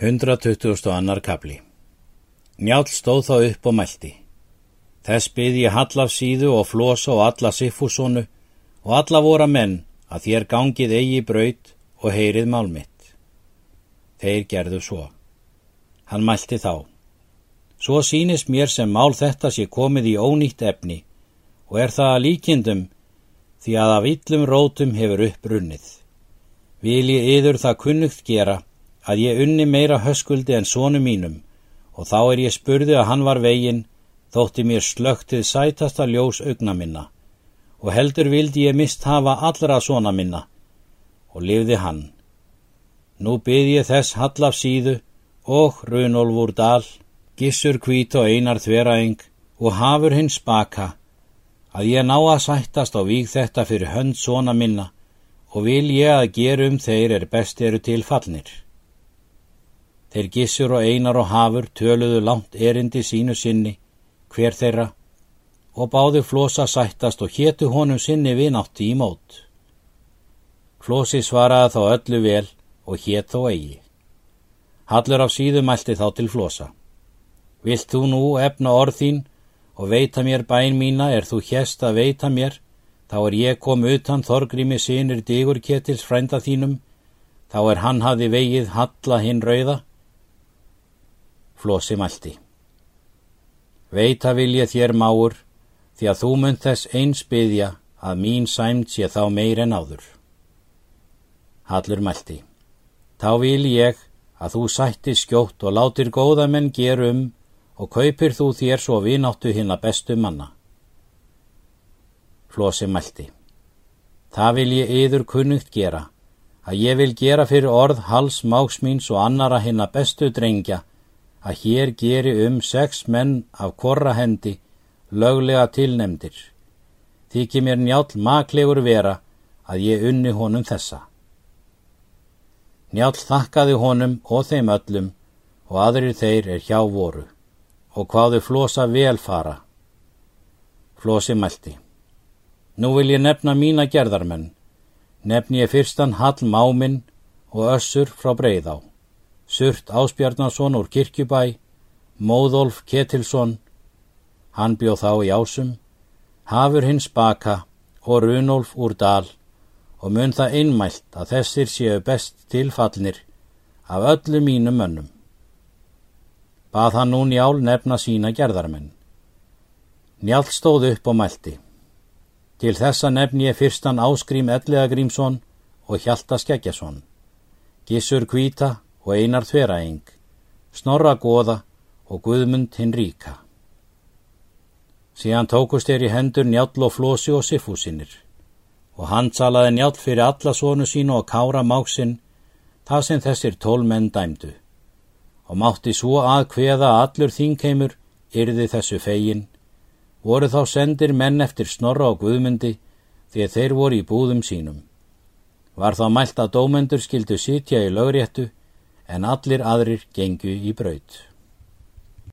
120. annar kapli Njál stóð þá upp og mælti. Þess byði ég Hallaf síðu og Flosa og alla Siffúsonu og alla vora menn að þér gangið eigi braut og heyrið málmitt. Þeir gerðu svo. Hann mælti þá. Svo sínist mér sem mál þetta sé komið í ónýtt efni og er það að líkindum því að af yllum rótum hefur upprunnið. Vil ég yður það kunnugt gera að ég unni meira höskuldi en sónu mínum og þá er ég spurði að hann var veginn þótti mér slögtið sætasta ljós augna minna og heldur vildi ég mist hafa allra svona minna og lifði hann. Nú byrð ég þess hallaf síðu og Runolfur Dal, Gissur Kvít og Einar Þveraeng og hafur hins baka að ég ná að sættast á víg þetta fyrir hönd svona minna og vil ég að gerum þeir er best eru til fallnir. Þeir gissur og einar og hafur töluðu langt erindi sínu sinni, hver þeirra, og báðu flosa sættast og héttu honum sinni vinátti í mót. Flosi svaraði þá öllu vel og hétt þó eigi. Hallur af síðu mælti þá til flosa. Vilt þú nú efna orð þín og veita mér bæn mína er þú hjest að veita mér, þá er ég kom utan þorgrimi sinir digur ketils frænda þínum, þá er hann hafi vegið halla hinn rauða, Flósi mælti. Veita vil ég þér máur, því að þú mynd þess eins byggja að mín sæmt sé þá meir en áður. Hallur mælti. Þá vil ég að þú sætti skjótt og látir góða menn gerum og kaupir þú þér svo vináttu hinn að bestu manna. Flósi mælti. Það vil ég yður kunnugt gera, að ég vil gera fyrir orð hals máksmíns og annara hinn að bestu drengja að hér geri um sex menn af korra hendi löglega tilnemdir. Þykir mér njál maklegur vera að ég unni honum þessa. Njál þakkaði honum og þeim öllum og aðrir þeir er hjá voru og hvaðu flosa vel fara. Flosi mælti. Nú vil ég nefna mína gerðarmenn. Nefni ég fyrstan Hall Máminn og Össur frá Breiðá. Surt Áspjarnason úr Kirkjubæ, Móðolf Ketilsson, hann bjóð þá í ásum, Hafur hins baka og Runolf úr dal og mun það einmælt að þessir séu best tilfallnir af öllu mínum mönnum. Bað hann nú njál nefna sína gerðarmenn. Njál stóð upp og mælti. Til þessa nefn ég fyrstan Áskrím Elliðagrímsson og Hjalta Skeggjason, Gissur Kvíta og Einar Þveraeng, Snorra Góða og Guðmund hinn ríka. Síðan tókust þeir í hendur njál og flósi og siffúsinir og hann salaði njál fyrir alla sónu sínu og kára máksinn það sem þessir tólmenn dæmdu og mátti svo að hveða allur þínkeimur yrði þessu fegin voru þá sendir menn eftir Snorra og Guðmundi því að þeir voru í búðum sínum. Var þá mælt að dómendur skildu sitja í lögréttu en allir aðrir gengu í braut.